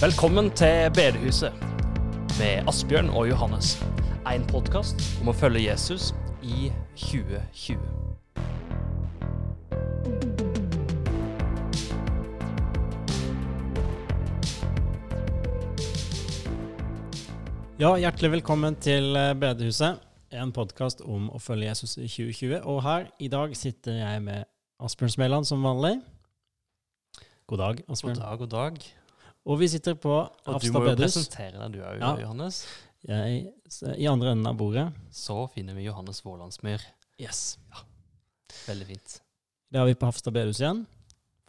Velkommen til Bedehuset med Asbjørn og Johannes. En podkast om å følge Jesus i 2020. Ja, hjertelig velkommen til eh, Bedehuset, en podkast om å følge Jesus i 2020. Og her i dag sitter jeg med Asbjørn Smeland som vanlig. God dag, God dag, god dag. Og vi sitter på Og du må jo bedehus. presentere deg, du òg, Ja. Johannes. Jeg, I andre enden av bordet. Så finner vi Johannes Vålandsmyr. Yes. Veldig fint. Det har vi på Hafstad bedehus igjen.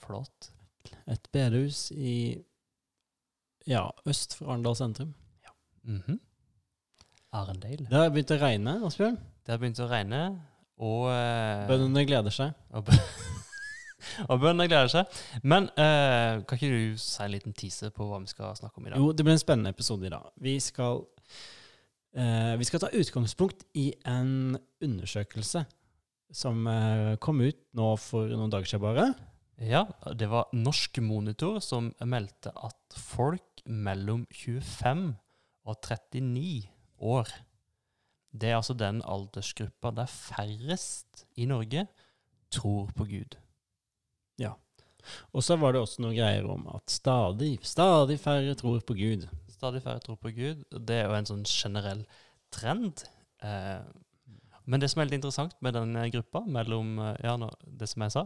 Flott. Et bedehus i ja, øst for Arendal sentrum. Mhm. Arendale. Det har begynt å regne, Asbjørn. Det har begynt å regne, og eh, Bøndene gleder seg. Og, og bøndene gleder seg. Men eh, kan ikke du si en liten teaser på hva vi skal snakke om i dag? Jo, det blir en spennende episode i dag. Vi skal, eh, vi skal ta utgangspunkt i en undersøkelse som eh, kom ut nå for noen dager siden bare. Ja, det var Norsk Monitor som meldte at folk mellom 25 og 39 år Det er altså den aldersgruppa der færrest i Norge tror på Gud. Ja. Og så var det også noen greier om at stadig, stadig færre tror på Gud. Stadig færre tror på Gud. Det er jo en sånn generell trend. Eh, men det som er litt interessant med den gruppa, mellom eh, Ja, det som jeg sa,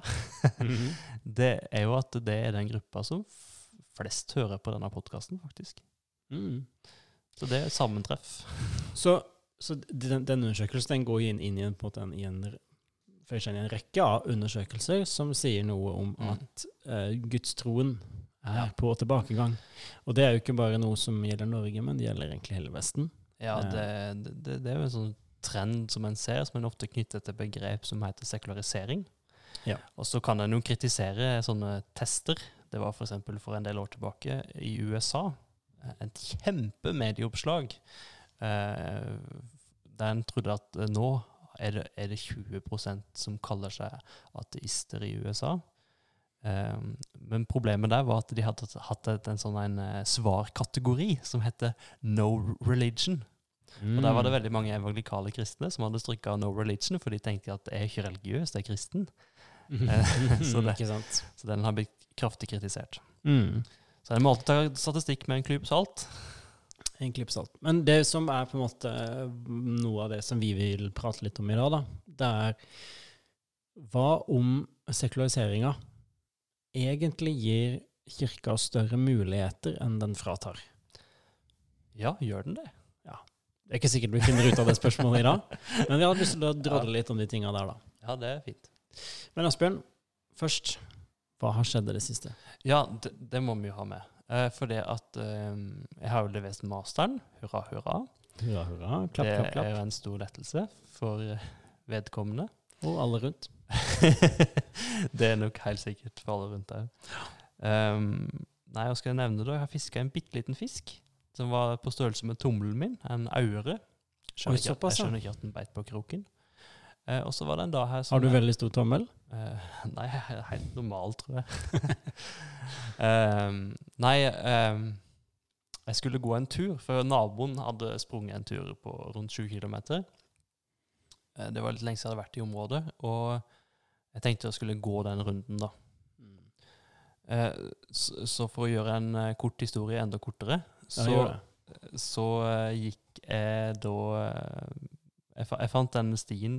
det er jo at det er den gruppa som flest hører på denne podkasten, faktisk. Mm. Så det er sammentreff. Så, så den, den undersøkelsen den går inn, inn i en, på en, i en, en rekke av undersøkelser som sier noe om Mm. at uh, gudstroen er Ja. på tilbakegang. Og det er jo ikke bare noe som gjelder Norge, men det gjelder egentlig hele Vesten. Ja, Eh. det, det, det er jo en sånn trend som en ser, som en ofte knytter til begrep som heter sekularisering. Ja. Og så kan en jo kritisere sånne tester. Det var f.eks. For, for en del år tilbake i USA et kjempemedieoppslag eh, der en trodde at eh, nå er det, er det 20% som kaller seg ateister i USA. Eh, men problemet der var at de hadde hatt et, en sånn en eh, svarkategori som heter No Religion. Og der var det veldig mange evangelikale kristne som hadde strykka No Religion, for de tenkte at jeg er ikke religiøs, jeg er kristen. Så det- Så den har blitt kraftig kritisert. Mm. Så en må alltid ta statistikk med en klype salt. En klype salt. Men det som er på en måte noe av det som vi vil prate litt om i dag, da, det er hva om sekulariseringa egentlig gir kirka større muligheter enn den fratar? Ja, gjør den det? Det er ikke sikkert vi finner ut av det spørsmålet i dag, men vi hadde lyst til å drodle litt om de tinga der, da. Ja, det er fint. Men Asbjørn, først, hva har skjedd i det siste? Ja, det, det må vi jo ha med. Eh, for det at eh, jeg har jo levert masteren. Hurra, hurra. Hurra, hurra, klapp, det klapp, Det er jo en stor lettelse for eh, vedkommende. Og alle rundt. det er nok helt sikkert for alle rundt der. Um, nei, hva skal jeg nevne da? Jeg har fiska en bitte liten fisk som var på størrelse med tommelen min. En aure. Skjønner ikke, jeg skjønner ikke at den beit på kroken. Eh, og så var det en dag her som Har du veldig stor tommel? Eh, nei, helt normal, tror jeg. Ehm, nei, um, jeg skulle gå en tur, for naboen hadde sprunget en tur på rundt 7 km. det var litt lenge siden jeg hadde vært i området, og jeg tenkte jeg skulle gå den runden, da. Eh, så, så for å gjøre en eh, kort historie enda kortere, så, ja, så gikk jeg da jeg, jeg fant den stien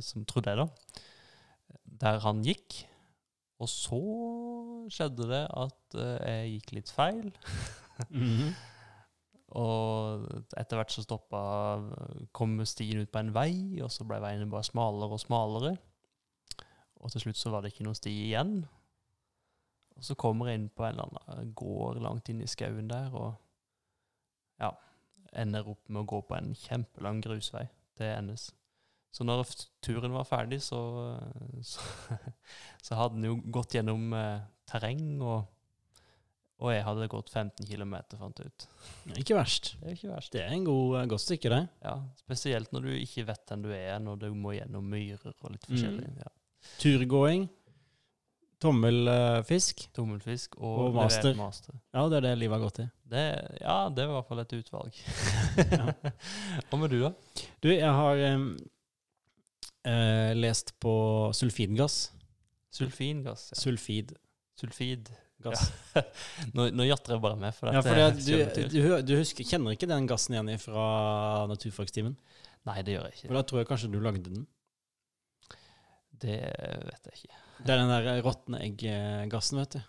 som trodde jeg, da, der han gikk. Og så skjedde det at eh, jeg gikk litt feil. Mhm. Og etter hvert så stoppa kom stien ut på en vei, og så ble veien bare smalere og smalere. Og til slutt så var det ikke noen sti igjen. Og så kommer jeg inn på en eller annen gård langt inn i skauen der, og ja, ender opp med å gå på en kjempelang grusvei til NS. Så når turen var ferdig, så, så, så hadde den jo gått gjennom eh, terreng og, Og jeg hadde gått 15 km, fant jeg ut. Ikke verst. Det er ikke verst. Det er en god, eh, godt stykke, det. Ja, Spesielt når du ikke vet hvem du er, når du må gjennom myrer og litt Mm. forskjellig. Ja. Turgåing, tommelfisk. Tommelfisk og, Og master. master. Ja, det er det livet har gått i. Det, ja, det var i hvert fall et utvalg. Hva med du, da? Du, jeg har em, eh, lest på sulfingass. Sulfingass. Ja. Sulfidgass. Sulfid. Nå, nå jatter jeg bare med. For Ja, for det, du, du, du husker, kjenner ikke den gassen igjen fra naturfagstimen? Nei, det gjør jeg ikke. For da tror jeg kanskje du lagde den. Det vet jeg ikke. Det er den der råtne egg-gassen, vet du.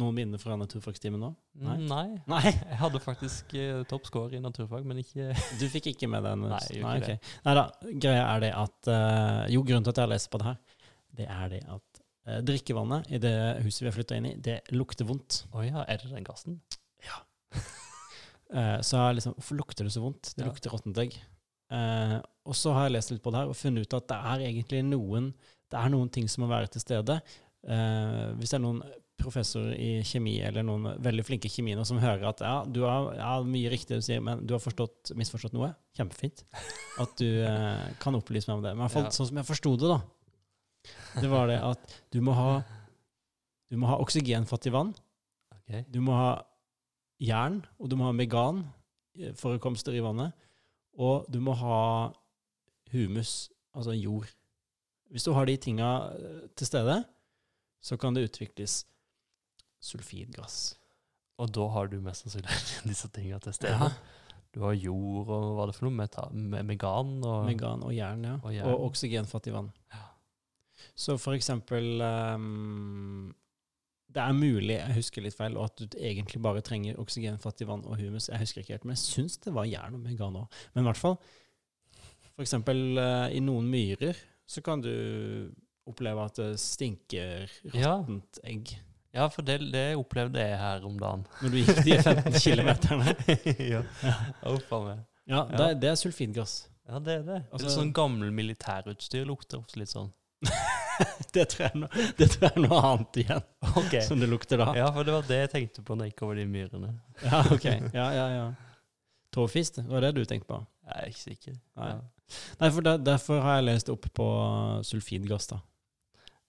Noen minner fra naturfagstimen nå? Nei. Mm, Nei. Nei, Jeg hadde faktisk uh, topp score i naturfag, men ikke du fikk ikke med den? Nei, Nei, okay. Nei da, greia er det at uh, Jo, grunnen til at jeg har lest på det her, det er det at uh, drikkevannet i det huset vi har flytta inn i, det lukter vondt. Å ja, er det den gassen? Ja. så jeg liksom Hvorfor lukter det så vondt? Det Ja. lukter råttent egg. Og så har jeg lest litt på det her og funnet ut at det er egentlig noen Det er noen ting som må være til stede. Uh, hvis det er noen professorer i kjemi eller noen veldig flinke kjemiene som hører at ja, du har ja, mye riktig du sier, men du har forstått, misforstått noe, kjempefint. At du eh, kan opplyse meg om det. Men i hvert fall Ja. sånn som jeg forsto det, da. Det var det at du må ha Du må ha oksygenfattig vann. Okay. Du må ha jern, og du må ha meganforekomster i vannet. Og du må ha humus, altså jord. Hvis du har de tinga eh, til stede, så kan det utvikles sulfidgass. Og da har du mest sannsynlig disse tingene til stede. Ja. Du har jord og hva er det for noe? Meta me- megan og Megan og jern, ja. Og Og, oksygenfattig vann. Ja. Så for eksempel um, Det er mulig, jeg husker litt feil, og at du egentlig bare trenger oksygenfattig vann og humus. Jeg husker ikke helt, men jeg syns det var jern og megan òg. Men i hvert fall, for eksempel uh, i noen myrer så kan du oppleve at det stinker Ja. egg. Ja, for det, det opplevde jeg her om dagen. Når du gikk de 15 kilometerne. ja. Uff a meg. Ja, Ja. Det, det er sulfingass. Ja, det er det. Altså- Litt sånn gammel militærutstyr lukter ofte litt sånn. Det tror jeg er noe, det tror jeg er noe annet igjen, okay. som det lukter da. Ja, for det var det jeg tenkte på når jeg gikk over de myrene. Ja, ok. Ja, ja, ja. Tåfist, det var det du tenkte på? Jeg er ikke sikker. Nei. Ja. Nei, for der, derfor har jeg lest opp på sulfingass, da.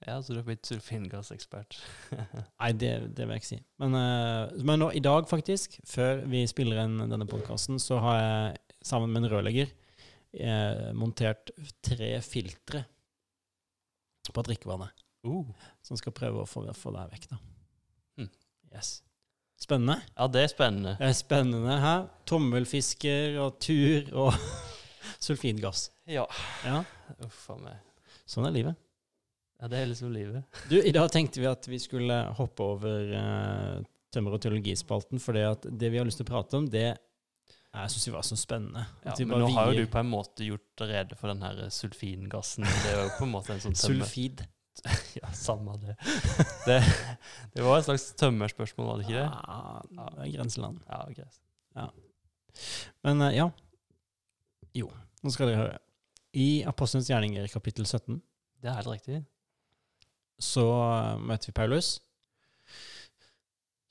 Ja, så du har blitt sulfingassekspert. Nei, det, det vil jeg ikke si. Men, eh, men nå, i dag, faktisk, før vi spiller inn denne podkasten, så har jeg sammen med en rørlegger eh, montert tre filtre på drikkevannet. Uh. Som skal prøve å få, få deg vekk, da. Mm. Yes. Spennende. Ja, det er spennende. Det er spennende her. Tommelfisker og tur og sulfingass. Ja. Ja, Uff a meg. sånn er livet. Ja, det er liksom livet. Du, I dag tenkte vi at vi skulle hoppe over uh, tømmer- og teologispalten, for det, vi har lyst til å prate om, det jeg syns vi var så spennende. Ja, men nå har jo du på en måte gjort rede for den her sulfingassen. Det er jo på en måte en sånn tømmer... Sulfid. Ja, samme det. det. Det var et slags tømmerspørsmål, var det ikke det? Ja, det er grenseland. Ja, greit. Men eh, ja. Jo, nå skal dere høre. I Apostelens gjerninger kapittel 17 Det er helt riktig. Så eh, møter vi Paulus,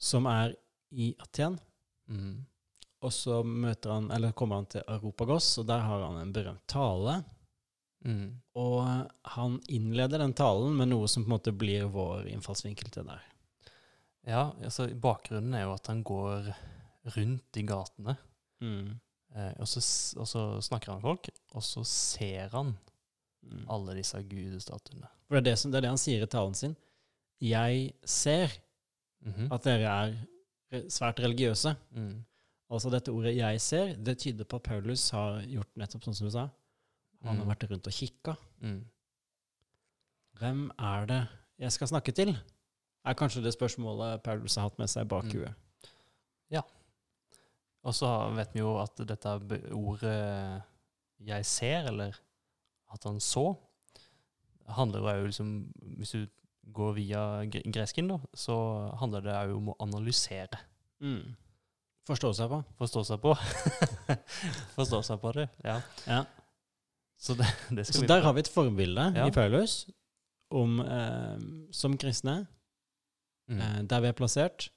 som er i Aten. Mm. Og så møter han, eller kommer han til Europagos, og der har han en berømt tale. Mm. Og han innleder den talen med noe som på en måte blir vår innfallsvinkel til det der. Ja, altså bakgrunnen er jo at han går rundt i gatene, eh, og, så, og så snakker han med folk, og så ser han Mm. alle disse gudestatuene. For det er det, som, det er det han sier i talen sin. Jeg ser Mhm. at dere er svært religiøse. Mm. Altså dette ordet 'jeg ser', det tyder på at Paulus har gjort nettopp sånn som du sa. Han har Mhm. vært rundt og kikka. Mm. Hvem er det jeg skal snakke til? Er kanskje det spørsmålet Paulus har hatt med seg bak Mm. Ja. Og så vet vi jo at dette ordet 'jeg ser', eller at han så, handler jo òg liksom Hvis du går via gresken, da, så handler det òg om å analysere. Mm. Forstå seg på. Forstå seg på. Forstå seg på det, ja. Ja. Så det, det Så vi der har vi et forbilde Ja. i Paulus om, eh, som kristne, Mm. eh, der vi er plassert,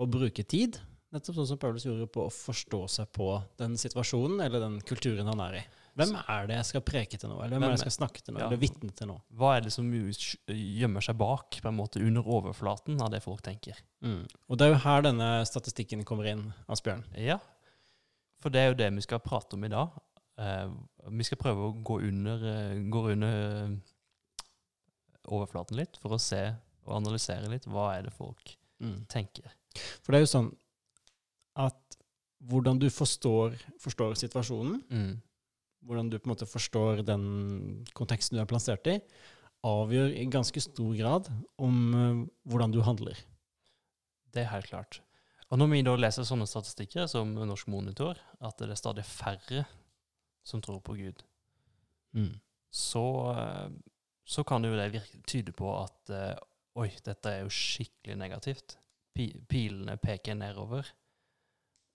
å bruke tid, nettopp sånn som Paulus gjorde, på å forstå seg på den situasjonen eller den kulturen han er i. Hvem er det jeg skal preke til nå, eller hvem er det jeg skal snakke til nå, Ja. eller vitne til nå? Hva er det som gjemmer seg bak, på en måte under overflaten av det folk tenker? Mm. Og det er jo her denne statistikken kommer inn, Asbjørn. Ja, for det er jo det vi skal prate om i dag. Uh, vi skal prøve å gå under, uh, gå under eh, overflaten litt for å se og analysere litt hva er det folk Mm. tenker. For det er jo sånn at hvordan du forstår, forstår situasjonen, Mm. Hvordan du på en måte forstår den konteksten du er plassert i, avgjør i ganske stor grad om eh, hvordan du handler. Det er helt klart. Og når vi da leser sånne statistikker som Norsk Monitor, at det er stadig færre som tror på Gud, så, eh, så kan jo det virke, tyde på at eh, oi, dette er jo skikkelig negativt. Pilene peker nedover,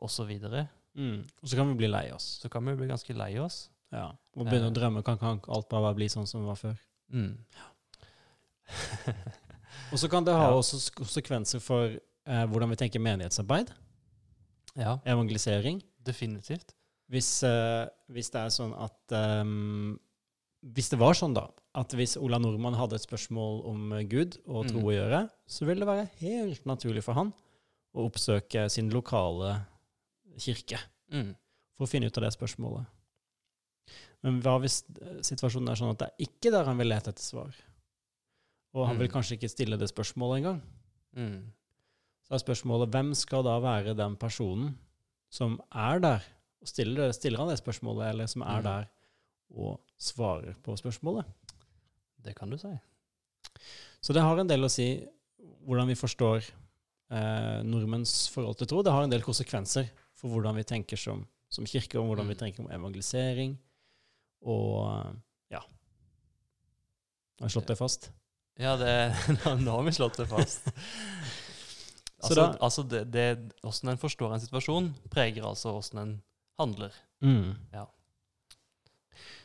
og så. Mm. Og så kan vi bli lei oss. Så kan vi bli ganske lei oss. Ja. Og begynne Eh. å drømme. Kan, kan alt bare bli sånn som det var før? Mm. Og så kan det ha Ja. også konsekvenser for eh, hvordan vi tenker menighetsarbeid, ja, evangelisering. definitivt. Hvis, eh, hvis det er sånn at um, Hvis det var sånn, da, at hvis Ola Nordmann hadde et spørsmål om eh, Gud og tro Mm. å gjøre, så ville det være helt naturlig for han å oppsøke sin lokale kirke Mm. for å finne ut av det spørsmålet. Men hva hvis situasjonen er sånn at det er ikke der han vil lete etter svar? Og han vil Mm. kanskje ikke stille det spørsmålet engang. Mm. Så er spørsmålet hvem skal da være den personen som er der og stiller, stiller han det spørsmålet, eller som er Mm. der og svarer på spørsmålet? Det kan du si. Så det har en del å si hvordan vi forstår eh, nordmenns forhold til tro. Det har en del konsekvenser for hvordan vi tenker som, som kirke, og hvordan vi Mm. tenker om evangelisering. Og eh, ja. Har vi slått det fast? Ja, det, nå har vi slått det fast. Så altså, da- altså det, det, hvordan en forstår en situasjon, preger altså hvordan en handler. Mm. Ja.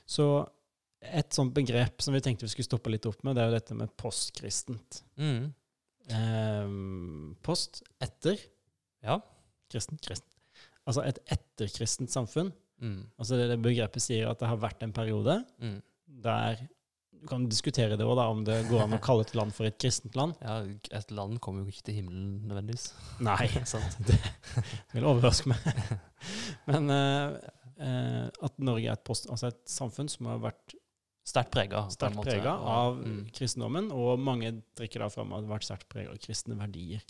Så et sånt begrep som vi tenkte vi skulle stoppe litt opp med, det er jo dette med postkristent. Mm. Ehm, post etter Ja. kristen, kristen. Altså et etterkristent samfunn. Mm. Altså det, det begrepet sier at det har vært en periode Mm. der Du kan diskutere det òg, da, om det går an å kalle et land for et kristent land. Ja, et land kommer jo ikke til himmelen nødvendigvis. Nei, det vil overraske meg. Men uh, uh, at Norge er et, post, altså et samfunn som har vært Sterkt prega. sterkt prega av mm. kristendommen, og mange trekker da fram at det har vært sterkt prega av kristne verdier.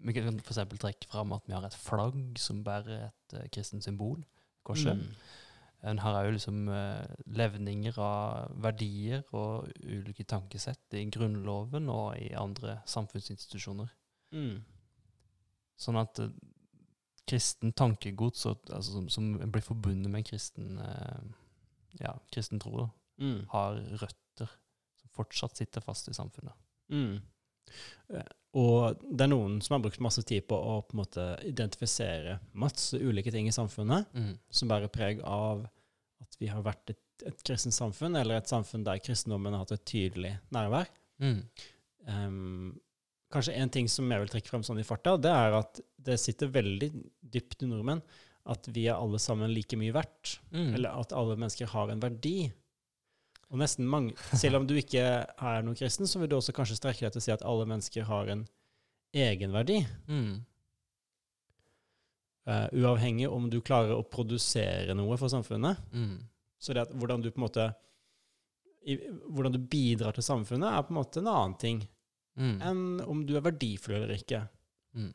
Vi kan f.eks. trekke fram at vi har et flagg som bærer et uh, kristent symbol. Korset. Mm. En har òg liksom eh, levninger av verdier og ulike tankesett i Grunnloven og i andre samfunnsinstitusjoner. Mm. Sånn at eh, kristen tankegods, altså, som, som blir forbundet med kristen, eh, ja, kristen tro, da, Mm. har røtter som fortsatt sitter fast i samfunnet. Mm. Og det er noen som har brukt masse tid på å på en måte identifisere masse ulike ting i samfunnet Mm. som bærer preg av at vi har vært et, et kristent samfunn, eller et samfunn der kristendommen har hatt et tydelig nærvær. Mm. Um, kanskje en ting som jeg vil trekke frem sånn i farta, det er at det sitter veldig dypt i nordmenn at vi er alle sammen like mye verdt. Mm. Eller at alle mennesker har en verdi. Og nesten mange, Selv om du ikke er noen kristen, så vil du også kanskje strekke deg til å si at alle mennesker har en egenverdi. Mm. Uh, uavhengig om du klarer å produsere noe for samfunnet. Mm. Så det at hvordan du på en måte i, Hvordan du bidrar til samfunnet, er på en måte en annen ting Mm. enn om du er verdifull eller ikke. Mm.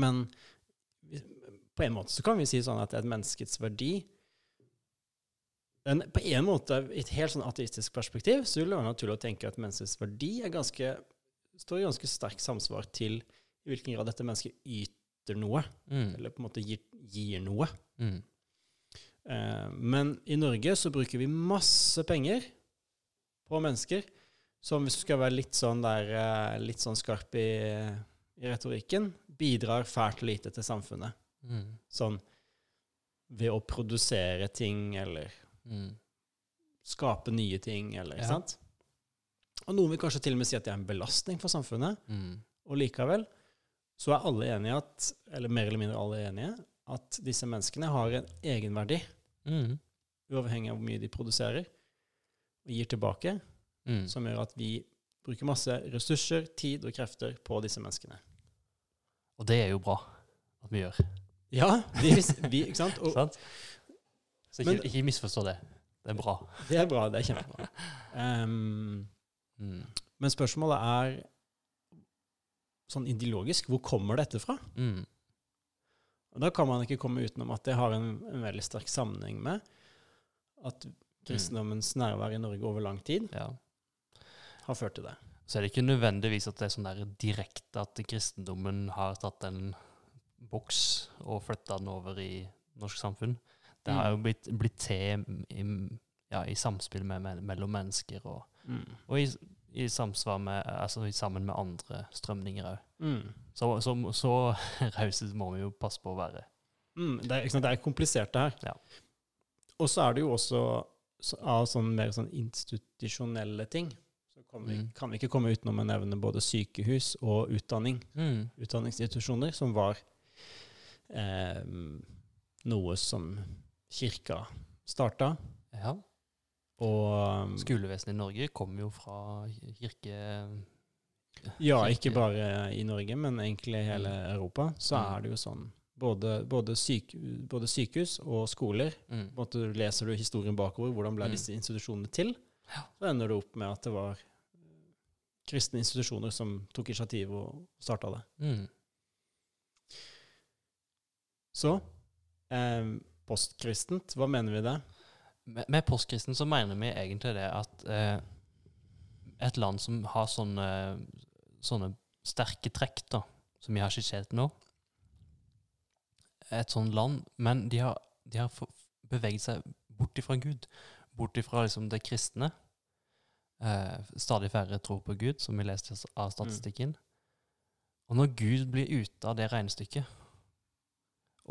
Men på en måte så kan vi si sånn at et menneskets verdi en, På en måte, i et helt sånn ateistisk perspektiv, så vil det være naturlig å tenke at menneskets verdi er ganske, står i ganske sterk samsvar til i hvilken grad dette mennesket yter noe, Mm. eller på en måte gir, gir noe. Mm. Eh, men i Norge så bruker vi masse penger på mennesker som, hvis du skal være litt sånn, der, eh, litt sånn skarp i, i retorikken, bidrar fælt lite til samfunnet. Mm. Sånn ved å produsere ting, eller Mm. skape nye ting, eller ikke Ja. sant? Og noen vil kanskje til og med si at det er en belastning for samfunnet, Mm. og likevel så er alle enige at, eller mer eller mindre alle enige, at disse menneskene har en egenverdi, Mm. uavhengig av hvor mye de produserer, og gir tilbake, Mm. som gjør at vi bruker masse ressurser, tid og krefter på disse menneskene. Og det er jo bra at vi gjør. Ja, vi, vi, ikke sant? Og sant? Så ikke, Men- ikke misforstå det. Det er bra. det er bra, det er kjempebra. Um, Mm. men spørsmålet er sånn ideologisk, hvor kommer dette fra? Mm. Og da kan man ikke komme utenom at det har en, en veldig sterk sammenheng med at kristendommens nærvær i Norge over lang tid Ja. har ført til det. Så er det ikke nødvendigvis at det er sånn der direkte at kristendommen har tatt en boks og flytta den over i norsk samfunn. Det har jo blitt, blitt til i, ja, i samspill med, med, mellom mennesker, og, Mm. og i, i samsvar med, altså sammen med andre strømninger òg. Mm. Så, så, så rause må vi jo passe på å være. Mm, det, er, sant, det er komplisert, det her. Ja. Og så er det jo også så, av sånn mer sånn institusjonelle ting. Så kan vi, Mm. kan vi ikke komme utenom å nevne både sykehus og utdanning. Mm. Utdanningsinstitusjoner som var eh, noe som kirka starta. Ja. Og um, Skolevesenet i Norge kommer jo fra kirke... ja, ikke bare i Norge, men egentlig i hele Europa, så Mm. er det jo sånn. Både, både, syk, både sykehus og skoler Mm. måte leser du historien bakover, hvordan ble Mm. disse institusjonene til, Ja. så ender du opp med at det var eh, kristne institusjoner som tok initiativ og starta det. Mm. Så eh, postkristent, hva mener vi det? Med, med postkristen så mener vi egentlig det at eh, et land som har sånne, sånne sterke trekk, da, som vi har skissert nå Et sånt land, men de har, de har beveget seg bort ifra Gud. Bort ifra liksom, det kristne. Eh, stadig færre tror på Gud, som vi leste av statistikken. Og når Gud blir ute av det regnestykket,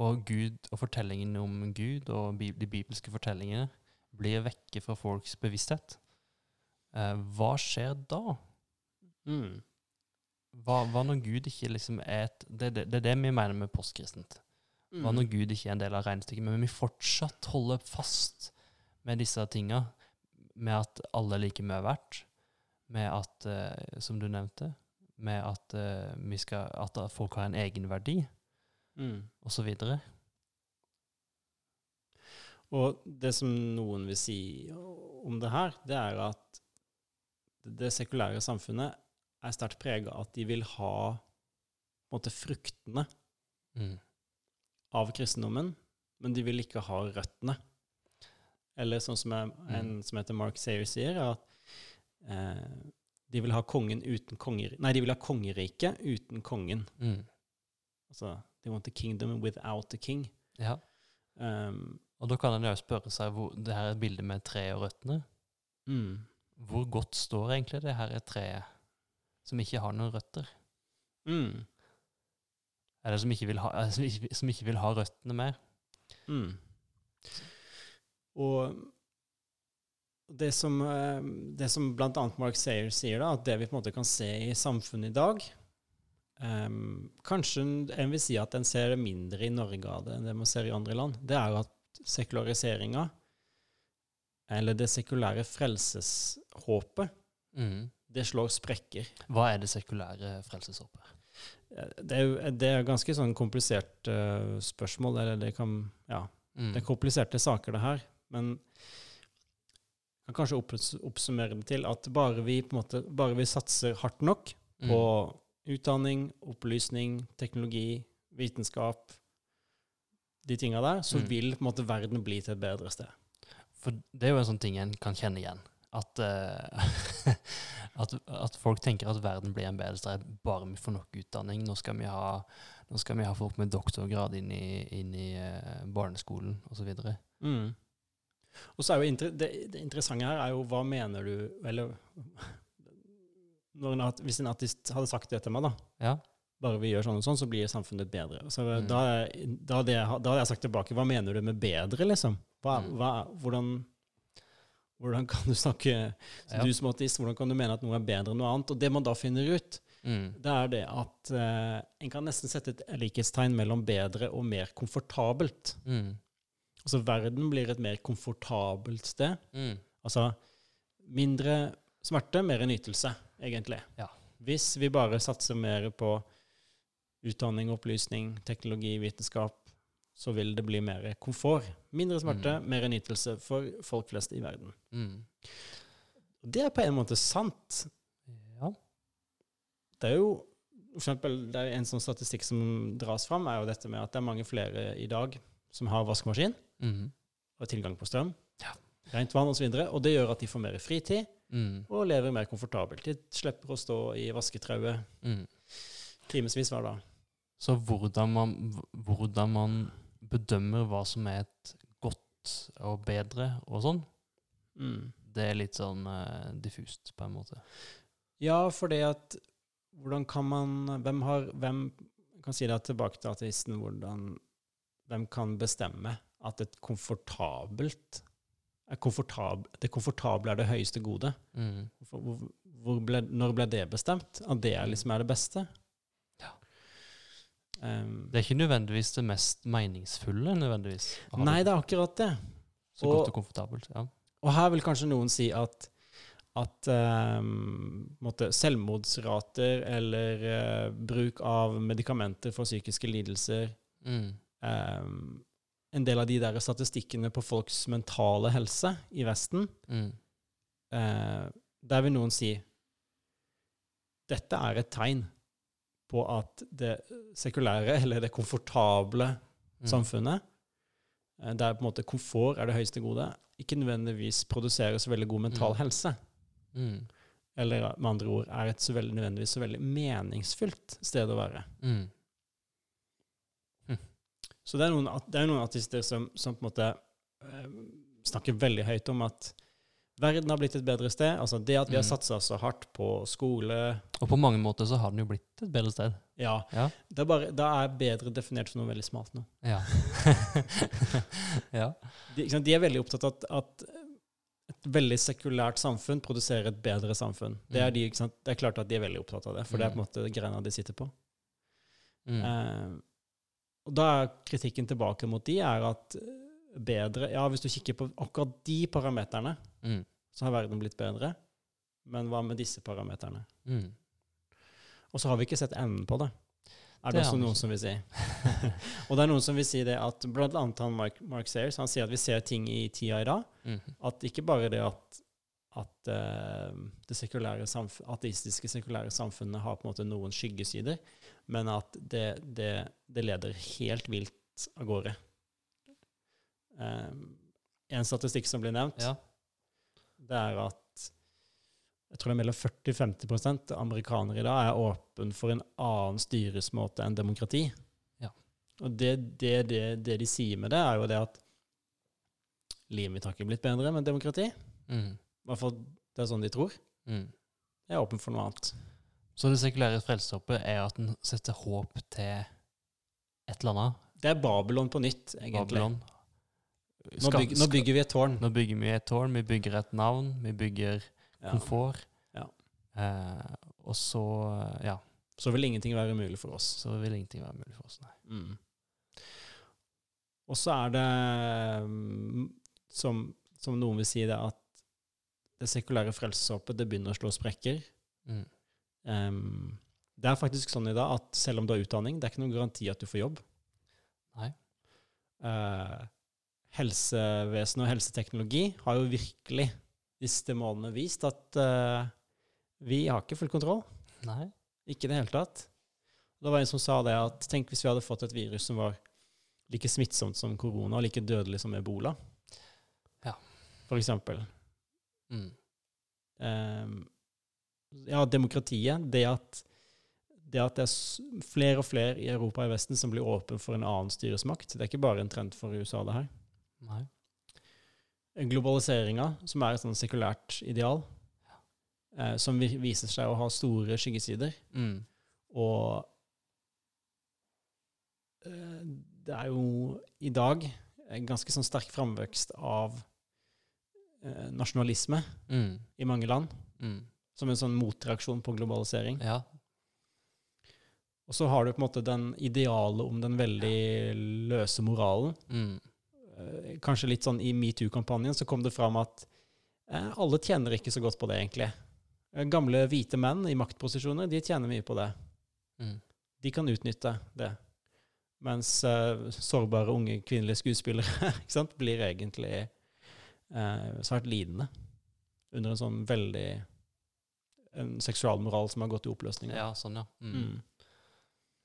og Gud og fortellingen om Gud og bi- de bibelske fortellingene blir vekke fra folks bevissthet, eh, hva skjer da? Mm. Hva, hva når Gud ikke liksom er et Det det, det, er det vi mener med postkristent. Mm. Hva når Gud ikke er en del av regnestykket, men vi fortsatt holder fast med disse tinga, med at alle er like mye verdt, med at, eh, som du nevnte, med at, eh, vi skal, at folk har en egenverdi, Mm. osv. Og det som noen vil si om det her, det er at det sekulære samfunnet er sterkt prega av at de vil ha på en måte, fruktene Mm. av kristendommen, men de vil ikke ha røttene. Eller sånn som er, en som heter Mark Sayer sier, er at eh, de vil ha kongen uten konger... Nei, de vil ha kongeriket uten kongen. Mm. Altså, they want the kingdom without the king. Ja. Um, Og da kan en jo spørre seg hvor det her er et bilde med treet og røttene mm, Hvor godt står egentlig det her treet som ikke har noen røtter? mm, Eller som ikke ha, som ikke, som ikke vil ha røttene mer? mm. Og det som, eh, det som annet Mark Sayer sier, da, at det vi på en måte kan se i samfunnet i dag em, Kanskje en vil si at en ser det mindre i Norge av det enn det man ser i andre land. Det er jo at sekulariseringa, eller det sekulære frelseshåpet, Mm. det slår sprekker. Hva er det sekulære frelseshåpet? Eh, Det er jo det er ganske sånn komplisert uh, spørsmål, eller det kan Ja, Mm. det er kompliserte saker, det her. Men jeg kan kanskje opps- oppsummere det til at bare vi, på måte, bare vi satser hardt nok Mm. Utdanning, opplysning, teknologi, vitenskap, de tinga der, så Mm. vil på en måte verden bli til et bedre sted. For det er jo en sånn ting en kan kjenne igjen. At, uh, at, at folk tenker at verden blir en bedre sted bare vi får nok utdanning. Nå skal vi ha, skal vi ha folk med doktorgrad inn i, inn i uh, barneskolen osv. Mm. Og så er jo det, det interessante her er jo hva mener du Eller en, hvis en artist hadde sagt det til meg, da Ja. bare vi gjør sånn og sånn, så blir samfunnet bedre. Så Mm. da, da, hadde jeg, da hadde jeg sagt tilbake, hva mener du med bedre, liksom? Hva, Mm. hva, hvordan, hvordan kan du snakke, Ja. du som artist, hvordan kan du mene at noe er bedre enn noe annet? Og det man da finner ut, Mm. det er det at eh, en kan nesten sette et likhetstegn mellom bedre og mer komfortabelt. Mm. Altså verden blir et mer komfortabelt sted. Mm. Altså mindre smerte, mer nytelse, egentlig. Ja. Hvis vi bare satser mer på utdanning, opplysning, teknologi, vitenskap, så vil det bli mer komfort. Mindre smerte, mer nytelse for folk flest i verden. Mm. Det er på en måte sant. Ja. Det er jo for eksempel, det er En sånn statistikk som dras fram, er jo dette med at det er mange flere i dag som har vaskemaskin Mm. og tilgang på strøm, Ja. rent vann osv. Og, så videre, og det gjør at de får mer fritid Mm. og lever mer komfortabelt. De slipper å stå i vasketrauet Mm. timevis hver dag. Så hvordan man, hvordan man bedømmer hva som er et godt og bedre og sånn, Mm. det er litt sånn uh, diffust, på en måte. Ja, for det at Hvordan kan man Hvem har Hvem kan si det tilbake til ateisten. Hvordan Hvem kan bestemme at et komfortabelt komfortab, Det komfortable er det høyeste gode? Mm. Hvor, hvor- ble, når ble det bestemt? At det er liksom er det beste? Ja. Um, Det er ikke nødvendigvis det mest meningsfulle, nødvendigvis. nei, det det er akkurat det. så og- godt og komfortabelt. Ja. Og her vil kanskje noen si at, at um, selvmordsrater eller uh, bruk av medikamenter for psykiske lidelser Mm. um, En del av de der statistikkene på folks mentale helse i Vesten, Mm. eh, der vil noen si dette er et tegn på at det sekulære, eller det komfortable Mm. samfunnet, eh, der på en måte komfort er det høyeste gode, ikke nødvendigvis produserer så veldig god mental Mm. helse. Mm. Eller med andre ord er et så veldig, nødvendigvis så veldig meningsfylt sted å være. Mm. Så det er noen, det er noen artister som, som på en måte eh, snakker veldig høyt om at verden har blitt et bedre sted. Altså det at vi har Mm. satsa så hardt på skole Og på mange måter så har den jo blitt et bedre sted. Ja. Ja. Det er, bare, det er bedre definert som noe veldig smalt nå. Ja. ja. De, de er veldig opptatt av at, at et veldig sekulært samfunn produserer et bedre samfunn. Det er, Mm. de, ikke sant? det er klart at de er veldig opptatt av det, for det er på en måte greina de sitter på. Mm. Eh, og da er kritikken tilbake mot de er at eh, bedre Ja, hvis du kikker på akkurat de parameterne, Mm. så har verden blitt bedre. Men hva med disse parameterne? Mm. Og så har vi ikke sett enden på det. Er det, Det også noen som vil si. og det er noen som vil si det at blant annet han Mark, Mark Sayers, han sier at vi ser ting i tida i dag. Mm. At ikke bare det at, at uh, det sekulære ateistiske sekulære samfunnet har på en måte noen skyggesider, men at det, det, det leder helt vilt av gårde. Uh, en statistikk som blir nevnt, Ja. det er at jeg tror det er mellom 40-50 amerikanere i dag er åpen for en annen styresmåte enn demokrati. Ja. Og det, det, det, det de sier med det, er jo det at livet mitt har ikke blitt bedre med demokrati. Mm. I hvert fall det er sånn de tror. Mm. Jeg er åpen for noe annet. Så det sekulære frelseshåpet er at den setter håp til et eller annet. Det er Babylon på nytt, egentlig. Babylon. Nå, bygger, nå bygger vi et tårn. Nå bygger vi et tårn, vi bygger et navn, vi bygger komfort. Ja. Eh, og så, ja, Så vil ingenting være umulig for oss. så vil ingenting være mulig for oss. Nei. Mm. Og så er det, mm, som, som noen vil si det, at det sekulære frelseshåpet det begynner å slå sprekker. Mm. Um, det er faktisk sånn i dag at selv om du har utdanning, det er ikke noen garanti at du får jobb. Nei. Uh, helsevesenet og helseteknologi har jo virkelig disse månedene vist at uh, vi har ikke full kontroll. Nei. Ikke i det hele tatt. Det var en som sa det at tenk hvis vi hadde fått et virus som var like smittsomt som korona og like dødelig som ebola. Ja. For eksempel. Mm. Um, ja, demokratiet. Det at, det at det er flere og flere i Europa og i Vesten som blir åpen for en annen styresmakt. Det er ikke bare en trend for USA, det her. Nei. Globaliseringa, som er et sånn sekulært ideal, eh, som viser seg å ha store skyggesider. Mm. Og eh, det er jo i dag en ganske sånn sterk framvekst av nasjonalisme Mm. i mange land, Mm. som en sånn motreaksjon på globalisering. Ja. Og så har du på en måte den idealet om den veldig løse moralen. Mm. Eh, Kanskje litt sånn i metoo-kampanjen så kom det fram at eh, alle tjener ikke så godt på det, egentlig. Eh, Gamle hvite menn i maktposisjoner, de tjener mye på det. Mm. De kan utnytte det. Mens eh, sårbare unge kvinnelige skuespillere blir egentlig eh, svært lidende under en sånn veldig en seksualmoral som har gått i oppløsning. Ja, sånn, ja. Mm. Mm.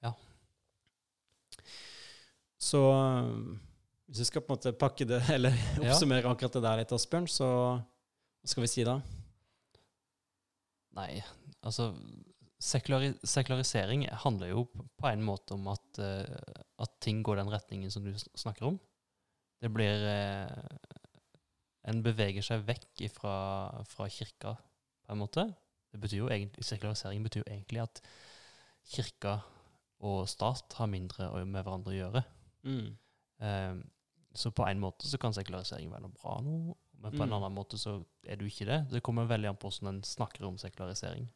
Ja. Så um, hvis vi skal på en måte pakke det, eller Ja. oppsummere akkurat det der litt, Asbjørn, så hva skal vi si da? Nei, altså sekulari sekularisering handler jo på en måte om at, uh, at ting går den retningen som du snakker om. Det blir eh, En beveger seg vekk fra, fra kirka, på en måte. Det betyr jo egentlig, Sekularisering betyr jo egentlig at kirka og stat har mindre med hverandre å gjøre. Mm. Um, så på en måte så kan sekularisering være noe bra nå, men på en Mm. annen måte så er det jo ikke det. Det kommer veldig an på hvordan en snakker om sekularisering.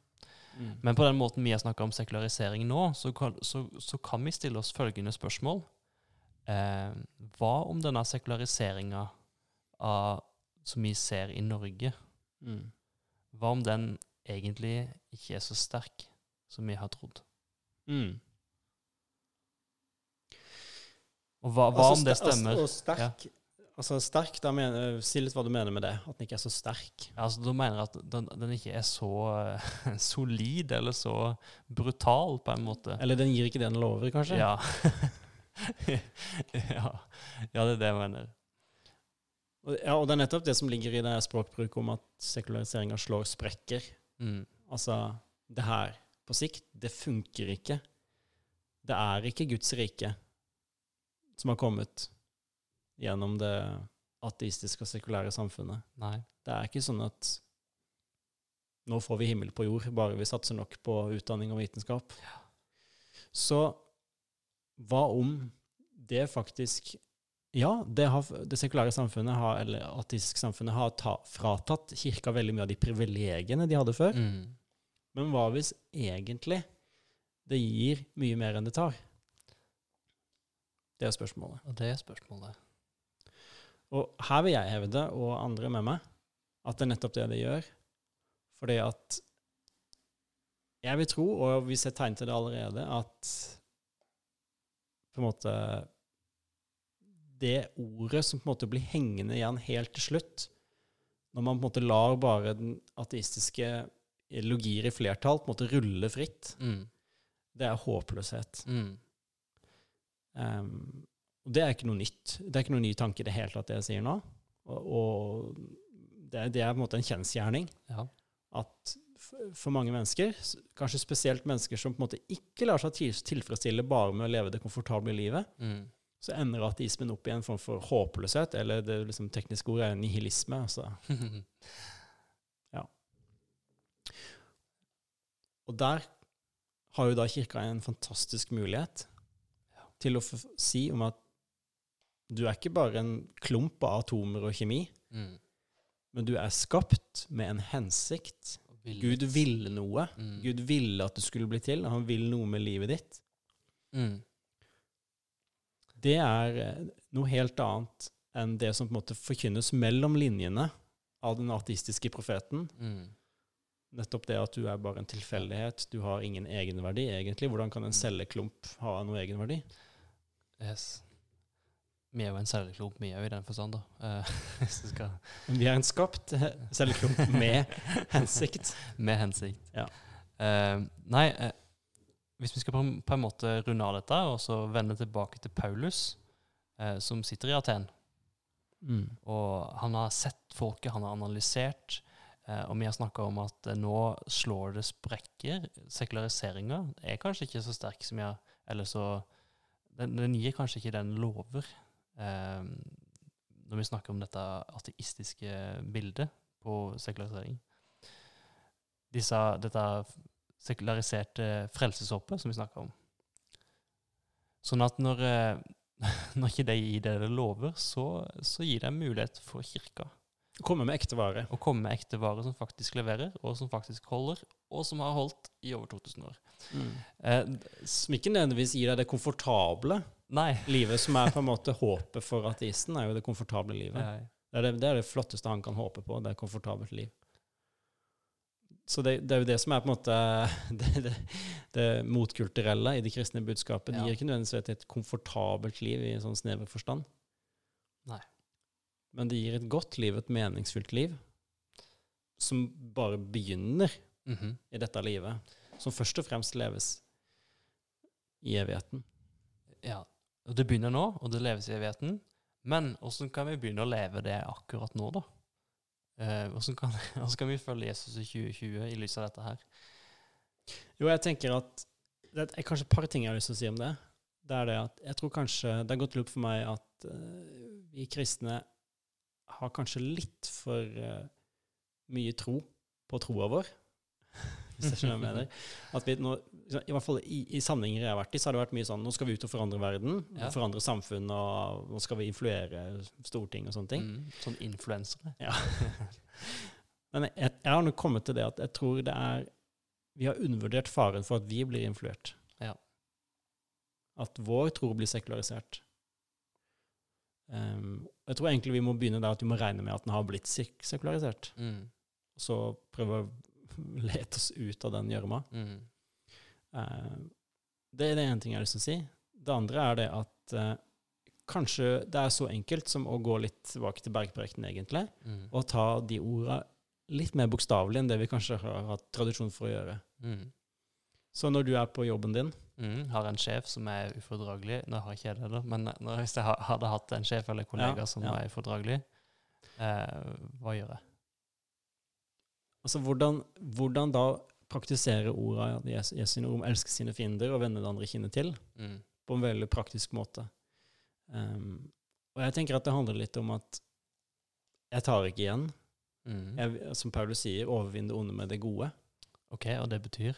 Mm. Men på den måten vi har snakka om sekularisering nå, så kan, så, så kan vi stille oss følgende spørsmål. Eh, hva om denne sekulariseringa av- som vi ser i Norge, Mm. hva om den egentlig ikke er så sterk som vi har trodd? Mm. Og hva, hva Altså, om det stemmer? altså, stemmer? Og sterk, altså sterk, da mener, si litt hva du mener med det, at den ikke er så sterk. Ja, altså, Du mener at den, den ikke er så uh, solid eller så brutal, på en måte. Eller den gir ikke det den lover, kanskje? Ja. ja. ja, det er det jeg mener. Ja, og det er nettopp det som ligger i det språkbruket om at sekulariseringa slår sprekker. Mm. Altså, det her på sikt, det funker ikke. Det er ikke Guds rike som har kommet gjennom det ateistiske og sekulære samfunnet. Nei. Det er ikke sånn at nå får vi himmel på jord, bare vi satser nok på utdanning og vitenskap. Ja. Så hva om det faktisk Ja, det, har, det sekulære samfunnet, har, eller ateistiske samfunnet, har ta, fratatt kirka veldig mye av de privilegiene de hadde før. Mm. Men hva hvis egentlig det gir mye mer enn det tar? Det er spørsmålet. Og det er spørsmålet. Og her vil jeg hevde, og andre med meg, at det er nettopp det det gjør. Fordi at jeg vil tro, og vi ser tegn til det allerede, at på en måte Det ordet som på en måte blir hengende igjen helt til slutt, når man på en måte lar bare den ateistiske ideologier i flertall på en måte rulle fritt, Mm. det er håpløshet. Mm. Um, og det er ikke noe nytt. Det er ikke noe ny tanke i det hele tatt, det jeg sier nå. Og, og det, det er på en måte en kjensgjerning Ja. at for mange mennesker, kanskje spesielt mennesker som på en måte ikke lar seg tilfredsstille bare med å leve det komfortable livet, Mm. Så ender ateismen opp i en form for håpløshet, eller det liksom, tekniske ordet er nihilisme. Altså. Og der har jo da kirka en fantastisk mulighet til å si om at du er ikke bare en klump av atomer og kjemi, mm. men du er skapt med en hensikt. Villet. Gud ville noe. Mm. Gud ville at du skulle bli til. Han vil noe med livet ditt. Mm. Det er eh, noe helt annet enn det som på en måte forkynnes mellom linjene av den ateistiske profeten. Mm. Nettopp det at du er bare en tilfeldighet. Du har ingen egenverdi, egentlig. Hvordan kan en celleklump ha noe egenverdi? Yes. Vi er jo en celleklump, vi òg, i den forstand, da. Eh, vi er en skapt eh, celleklump med hensikt. Med hensikt. Ja. Uh, nei, eh, hvis vi skal på, en- på en måte runde av dette, og så vende tilbake til Paulus, eh, som sitter i Aten. Mm. Og han har sett folket, han har analysert, eh, og vi har snakka om at eh, nå slår det sprekker. Sekulariseringa er kanskje ikke så sterk som jeg Eller så den, den gir kanskje ikke den lover, eh, når vi snakker om dette ateistiske bildet på sekularisering. Disse, dette sekulariserte frelseshåpet som vi snakker om. Sånn at når, eh, når ikke de gir det det lover, så, så gir det mulighet for kirka. Å Komme med ekte vare. Å komme med ekte vare som faktisk leverer, og som faktisk holder, og som har holdt i over 2000 år. Eh, Som ikke nødvendigvis gir deg det komfortable nei. livet, som er på en måte håpet for ateisten, er jo det komfortable livet. Det er det, det er det flotteste han kan håpe på, det er et komfortabelt liv. Så det, det er jo det som er på en måte det, det, det motkulturelle i det kristne budskapet. Det Ja. gir ikke nødvendigvis et, komfortabelt liv i en sånn snever forstand. Nei. Men det gir et godt liv, et meningsfylt liv, som bare begynner Mhm. i dette livet, som først og fremst leves i evigheten. Ja. Og det begynner nå, og det leves i evigheten. Men hvordan kan vi begynne å leve det akkurat nå, da? Eh, hvordan, kan, hvordan kan vi følge Jesus i 2020 i lys av dette her? Jo, jeg tenker at Det er kanskje et par ting jeg har lyst til å si om det. Det er det at jeg tror kanskje Det har gått opp for meg at uh, vi kristne har kanskje litt for uh, mye tro på troa vår. Hvis jeg skjønner hva jeg mener. At vi nå, I hvert fall i, i sammenhenger jeg har vært i, så har det vært mye sånn Nå skal vi ut og forandre verden. Ja. Forandre samfunn, og nå skal vi influere storting og sånne ting. Mm, sånn influensere. Ja. Men jeg, jeg har nå kommet til det at jeg tror det er Vi har undervurdert faren for at vi blir influert. Ja. At vår tro blir sekularisert. Um, jeg tror egentlig vi må begynne der at vi må regne med at den har blitt sek sekularisert. Mm, Og så prøve å lete oss ut av den gjørma. mm, det er det ene ting jeg har lyst til å si. Det andre er det at eh, kanskje det er så enkelt som å gå litt tilbake til bergprojekten, egentlig mm, og ta de orda litt mer bokstavelig enn det vi kanskje har hatt tradisjon for å gjøre. mm, Så når du er på jobben din mm. Har en sjef som er ufordragelig Nå har jeg ikke det, da, men når, hvis jeg hadde hatt en sjef eller kollega Ja, som ja. er ufordragelig, eh, hva gjør jeg? Altså hvordan, hvordan da praktisere orda Jesu Jesu sine ord om elske sine fiender og vende det andre kinnet til, Mm, på en veldig praktisk måte. Um, og jeg tenker at det handler litt om at jeg tar ikke igjen. mm. Jeg, som Paulus sier, overvinn det onde med det gode. Ok, og det betyr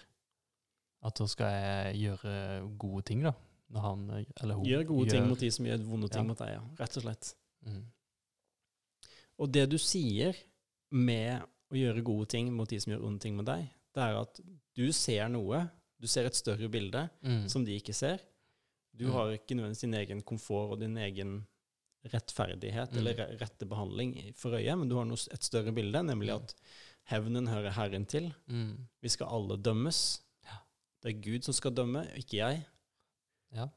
at da skal jeg gjøre gode ting, da? Når han eller hun Gjør gode ting mot de som gjør vonde ting Ja. mot deg, ja. Rett og slett. mm, Og det du sier med å gjøre gode ting mot de som gjør onde ting mot deg, det er at du ser noe, du ser et større bilde mm, som de ikke ser. Du Mm. har ikke nødvendigvis din egen komfort og din egen rettferdighet Mm. eller re- rette behandling for øye, men du har noe, et større bilde, nemlig Mm. at hevnen hører Herren til. mm, Vi skal alle dømmes. Ja. Det er Gud som skal dømme, ikke jeg. ja.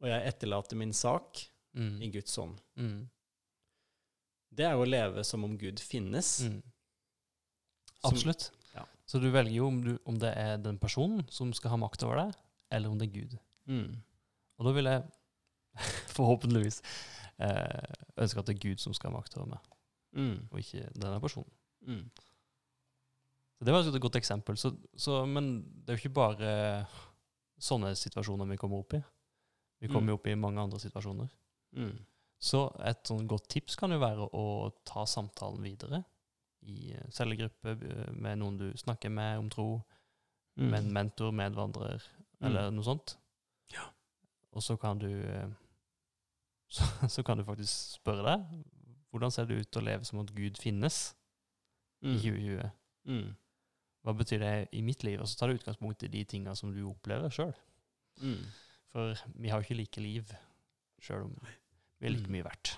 Og jeg etterlater min sak Mm, i Guds ånd. mm, Det er å leve som om Gud finnes. mm. Absolutt. Så du velger jo om, du, om det er den personen som skal ha makt over deg, eller om det er Gud. Mm. Og da vil jeg forhåpentligvis eh, ønske at det er Gud som skal ha makt over meg, Mm. og ikke denne personen. Mm. Så Det var et godt eksempel. Så, så, men det er jo ikke bare sånne situasjoner vi kommer opp i. Vi kommer Mm. jo opp i mange andre situasjoner. Mm. Så et sånn godt tips kan jo være å ta samtalen videre i eh, cellegruppe eh, med noen du snakker med om tro, Mm. med en mentor, medvandrer, eller noe sånt. Ja. Og så kan du eh, så, så kan du faktisk spørre deg hvordan ser det ut å leve som at Gud finnes i Mm. 2020? Mm. Hva betyr det i mitt liv? Og så tar du utgangspunkt i de tinga som du opplever sjøl. Mm. For vi har jo ikke like liv sjøl om vi er like Mm. mye verdt.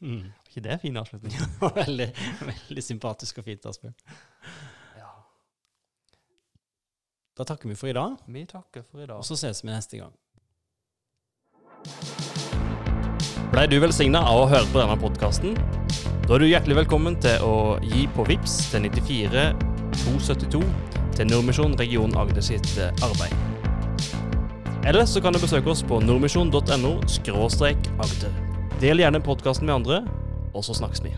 Mm. Var ikke det en fin avslutning? veldig, veldig sympatisk og fint, Asbjørn. Ja. Da takker vi for i dag, Vi takker for i dag. og så ses vi neste gang. Blei du velsigna av å høre på denne podkasten? Da er du hjertelig velkommen til å gi på VIPS til 94 272 til Nordmisjon region Agder sitt eh, arbeid. Eller så kan du besøke oss på nordmisjon.no agder. Del gjerne podkasten med andre, og så snakkes vi.